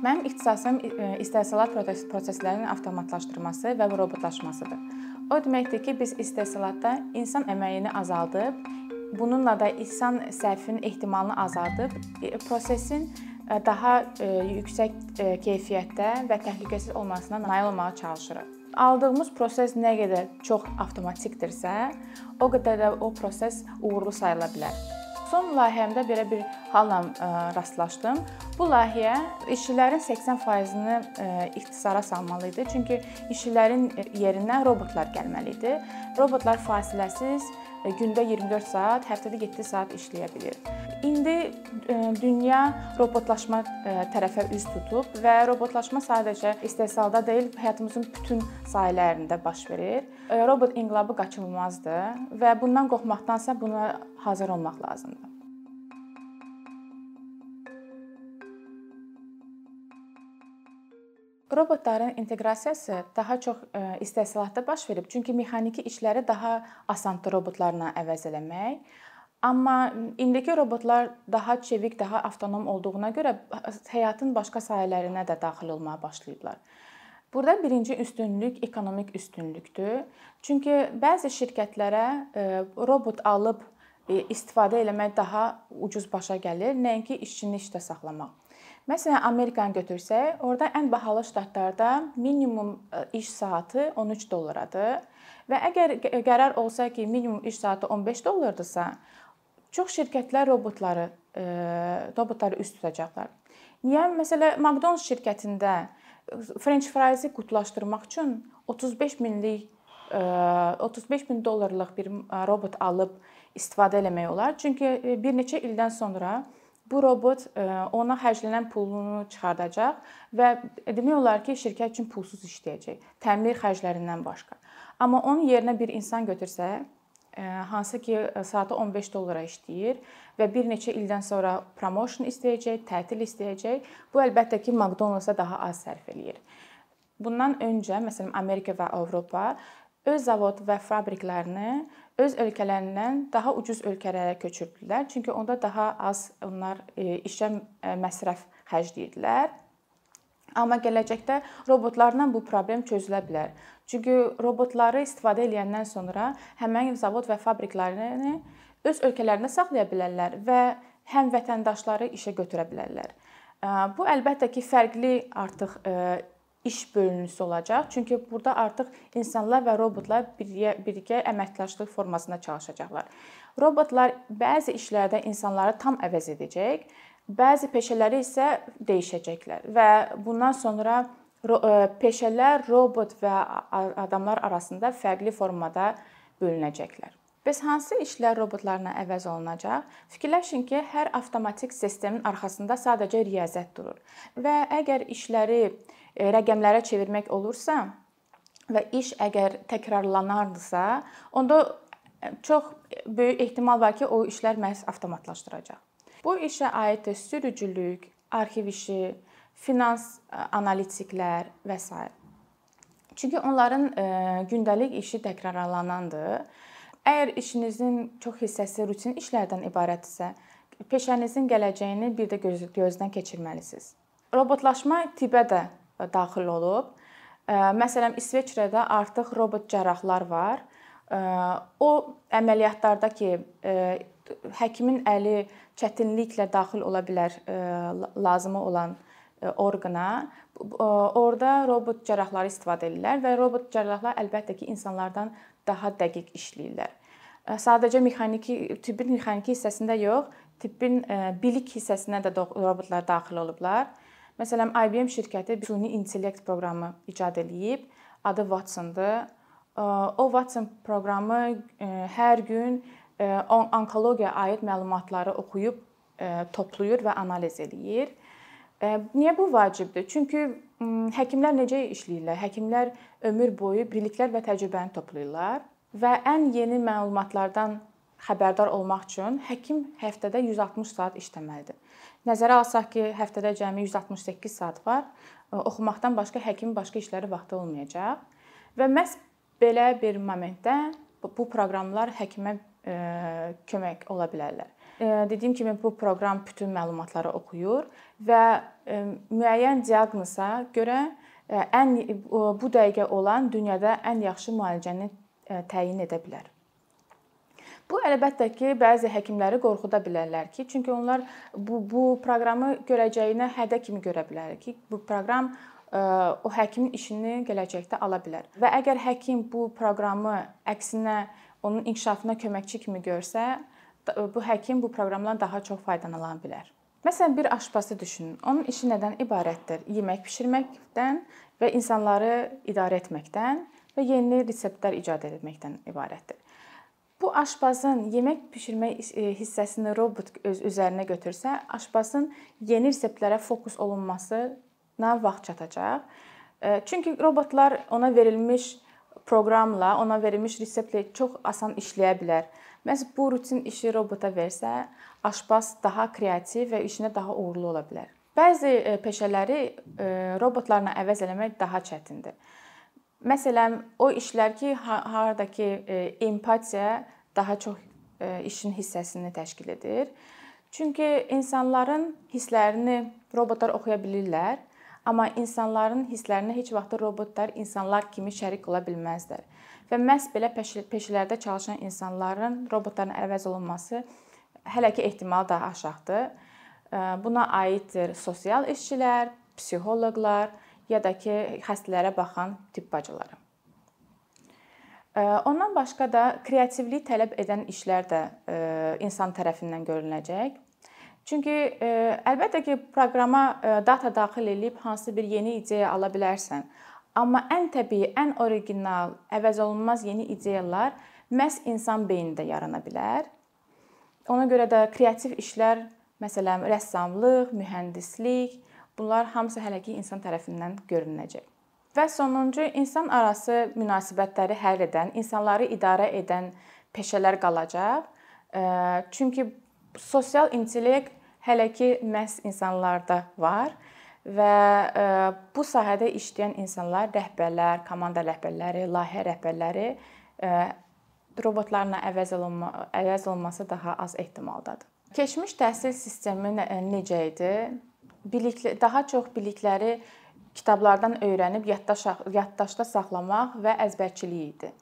Mənim ixtisasım e, istehsalat proseslərinin avtomatlaşdırılması və robotlaşmasıdır. O deməkdir ki, biz istehsalatda insan əməyini azaldıb, bununla da insan səhvinin ehtimalını azaldıb, e, prosesin e, daha yüksək keyfiyyətdə və təhlükəsiz olmasına nail olmağa çalışırıq. Aldığımız proses nə qədər çox avtomatikdirsə, o qədər də o proses uğurlu sayıla bilər. Son layihəmdə belə bir halla e, rastlaşdım. Bu layihə işçilərin 80%-ni e, ixtisara salmalı idi. Çünki işçilərin yerinə robotlar gəlməli idi. Robotlar fasiləsiz e, gündə 24 saat, həftədə 7 saat işləyə bilir. İndi dünya robotlaşma tərəfə üz tutub və robotlaşma sadəcə istehsalda deyil, həyatımızın bütün sahələrində baş verir. Robot inqilabı qaçınılmazdır və bundan qorxmaqdansa buna hazır olmaq lazımdır. Robotların inteqrasiyası daha çox e, istehsalatda baş verib, çünki mexaniki işləri daha asandır robotlarla əvəz eləmək. Amma indiki robotlar daha çevik, daha avtonom olduğuna görə həyatın başqa sahələrinə də daxil olmağa başlayıblar. Burada birinci üstünlük ekonomik üstünlükdür. Çünki bəzi şirkətlərə e, robot alıb e, istifadə eləmək daha ucuz başa gəlir, nəinki işçini işdə saxlamaq. Məsələn, Amerikanı götürsək, orada ən bahalı ştatlarda minimum e, iş saatı 13 dollaradır və əgər qərar olsa ki, minimum iş saatı 15 dollardırsa, çox şirkətlər robotları e, robotları üst tutacaqlar. Niyə? Məsələn, McDonald's şirkətində French fries-i qutulaşdırmaq üçün 35 minlik 35 e, min dollarlıq bir robot alıb istifadə eləmək olar. Çünki bir neçə ildən sonra bu robot e, ona xərclənən pulunu çıxardacaq və demək olar ki, şirkət üçün pulsuz işləyəcək, təmir xərclərindən başqa. Amma onun yerinə bir insan götürsə, e, hansı ki, saatı 15 dollara işləyir və bir neçə ildən sonra promotion istəyəcək, tətil istəyəcək, bu əlbəttə ki, McDonald's-a daha az sərf eləyir. Bundan öncə, məsələn, Amerika və Avropa öz zavod və fabriklərini öz ölkələrindən daha ucuz ölkələrə köçürdülər. Çünki onda daha az onlar e, işə e, məsrəf xərcləyirdilər. Amma gələcəkdə robotlarla bu problem çözülə bilər. Çünki robotları istifadə edəndən sonra həmin zavod və fabriklərini öz ölkələrində saxlaya bilərlər və həm vətəndaşları işə götürə bilərlər. Bu əlbəttə ki, fərqli artıq e, iş bölünüsü olacaq. Çünki burada artıq insanlar və robotlar birgə birgə əməkdaşlıq formasında çalışacaqlar. Robotlar bəzi işlərdə insanları tam əvəz edəcək, bəzi peşələri isə dəyişəcəklər və bundan sonra e, peşələr robot və adamlar arasında fərqli formada bölünəcəklər. Bəs hansı işlər robotlarla əvəz olunacaq? Fikirləşin ki, hər avtomatik sistemin arxasında sadəcə riyaziyyat durur və əgər işləri E, rəqəmlərə çevirmək olursa və iş əgər təkrarlanardısa, onda e, çox böyük ehtimal var ki, o işlər məhz avtomatlaşdıracaq. Bu işə aid sürücülük, arxiv işi, finans e, analitiklər və s. Çünki onların gündəlik işi təkrarlanandır. Əgər işinizin çox hissəsi rutin işlərdən ibarətdirsə, peşənizin gələcəyini bir də gözdən keçirməlisiniz. Robotlaşma tibbə də daxil olub. Məsələn, İsveçrədə artıq robot cərrahlar var. O əməliyyatlarda ki, həkimin əli çətinliklə daxil ola bilər lazımı olan orqana. Orda robot cərrahları istifadə edirlər və robot cərrahlar əlbəttə ki, insanlardan daha dəqiq işləyirlər. Sadəcə mexaniki, tibbin mexaniki hissəsində yox, tibbin bilik hissəsinə də robotlar daxil olublar. Məsələn, IBM şirkəti süni intellekt proqramı icad eləyib. Adı Watson-dır. O Watson proqramı hər gün onkologiyaya aid məlumatları oxuyub toplayır və analiz eləyir. Niyə bu vacibdir? Çünki həkimlər necə işləyirlər? Həkimlər ömür boyu biliklər və təcrübəni toplayırlar və ən yeni məlumatlardan xəbərdar olmaq üçün həkim həftədə 160 saat işləməlidir. Nəzərə alsaq ki, həftədə cəmi 168 saat var. Oxumaqdan başqa həkimin başqa işləri vaxtı olmayacaq. Və məhz belə bir momentdə bu proqramlar həkimə kömək ola bilərlər. dediyim kimi bu proqram bütün məlumatları oxuyur və müəyyən diaqnoza görə ən bu dəqiqə olan dünyada ən yaxşı müalicəni təyin edə bilər. Bu əlbəttə ki, bəzi həkimləri qorxuda bilərlər ki, çünki onlar bu bu proqramı görəcəyinə hədə kimi görə bilər ki, bu proqram e, o həkimin işini gələcəkdə ala bilər. Və əgər həkim bu proqramı əksinə onun inkişafına köməkçi kimi görsə, bu həkim bu proqramdan daha çox faydalana bilər. Məsələn, bir aşpazı düşünün. Onun işi nədən ibarətdir? Yemək bişirməkdən və insanları idarə etməkdən və yeni reseptlər icad etməkdən ibarətdir. Bu aşpazın yemək bişirmək e, hissəsini robot öz üzərinə götürsə, aşpazın yeni reseptlərə fokus olunmasına vaxt çatacaq. E, çünki robotlar ona verilmiş proqramla, ona verilmiş reseptlə çox asan işləyə bilər. Məhz bu rutin işi robota versə, aşpaz daha kreativ və işinə daha uğurlu ola bilər. Bəzi e, peşələri robotlarla əvəz eləmək daha çətindir. Məsələn, o işlər ki, harda ki, e, empatiya daha çox e, işin hissəsini təşkil edir. Çünki insanların hisslərini robotlar oxuya bilirlər, amma insanların hisslərinə heç vaxt robotlar insanlar kimi şərik ola bilməzlər. Və məhz belə peşələrdə çalışan insanların robotların əvəz olunması hələ ki ehtimal daha aşağıdır. Buna aiddir sosial işçilər, psixoloqlar, ya da ki, xəstələrə baxan tibb bacıları. Ondan başqa da kreativlik tələb edən işlər də insan tərəfindən görüləcək. Çünki əlbəttə ki, proqrama data daxil edib hansı bir yeni ideya ala bilərsən. Amma ən təbii, ən original, əvəzolunmaz yeni ideyalar məhz insan beynində yarana bilər. Ona görə də kreativ işlər, məsələn, rəssamlıq, mühəndislik, Bunlar hamısı hələ ki insan tərəfindən görünəcək. Və sonuncu insan arası münasibətləri həll edən, insanları idarə edən peşələr qalacaq. Çünki sosial intellekt hələ ki məhz insanlarda var və bu sahədə işləyən insanlar, rəhbərlər, komanda rəhbərləri, layihə rəhbərləri robotlarla əvəz olunma, əvəz olunması daha az ehtimaldadır. Keçmiş təhsil sistemi necə idi? bilikli daha çox bilikləri kitablardan öyrənib yaddaş yaddaşda saxlamaq və əzbərçilik idi.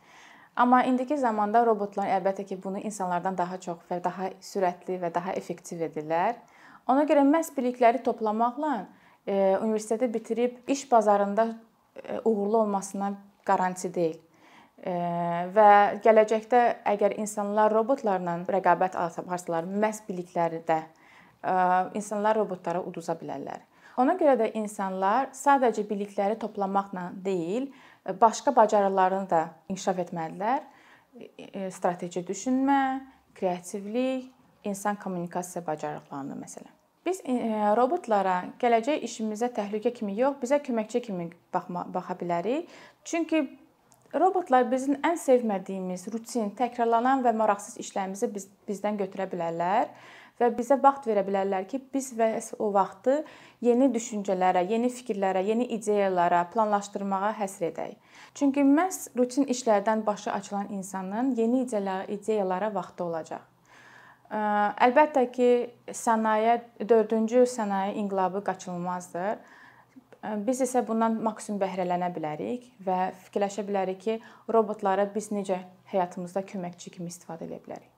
Amma indiki zamanda robotlar əlbəttə ki, bunu insanlardan daha çox və daha sürətli və daha effektiv edirlər. Ona görə məhz bilikləri toplamaqla e, universiteti bitirib iş bazarında e, uğurlu olmasına qaranti deyil. E, və gələcəkdə əgər insanlar robotlarla rəqabət aparsalar, məhz bilikləri də insanlar robotlara uduza bilərlər. Ona görə də insanlar sadəcə bilikləri toplamaqla deyil, başqa bacarıqlarını da inkişaf etməlidirlər. Strateji düşünmə, kreativlik, insan kommunikasiya bacarıqlarını məsələn. Biz robotlara gələcək işimizə təhlükə kimi yox, bizə köməkçi kimi baxma, baxa bilərik. Çünki robotlar bizim ən sevmədiyimiz rutin, təkrarlanan və maraqsız işlərimizi biz, bizdən götürə bilərlər və bizə vaxt verə bilərlər ki, biz və o vaxtı yeni düşüncələrə, yeni fikirlərə, yeni ideyalara, planlaşdırmağa həsr edək. Çünki məhz rutin işlərdən başı açılan insanın yeni ideyalara vaxtı olacaq. Əlbəttə ki, sənaye 4-cü sənaye inqilabı qaçılmazdır. Biz isə bundan maksimum bəhrələnə bilərik və fikirləşə bilərik ki, robotları biz necə həyatımızda köməkçi kimi istifadə edə bilərik.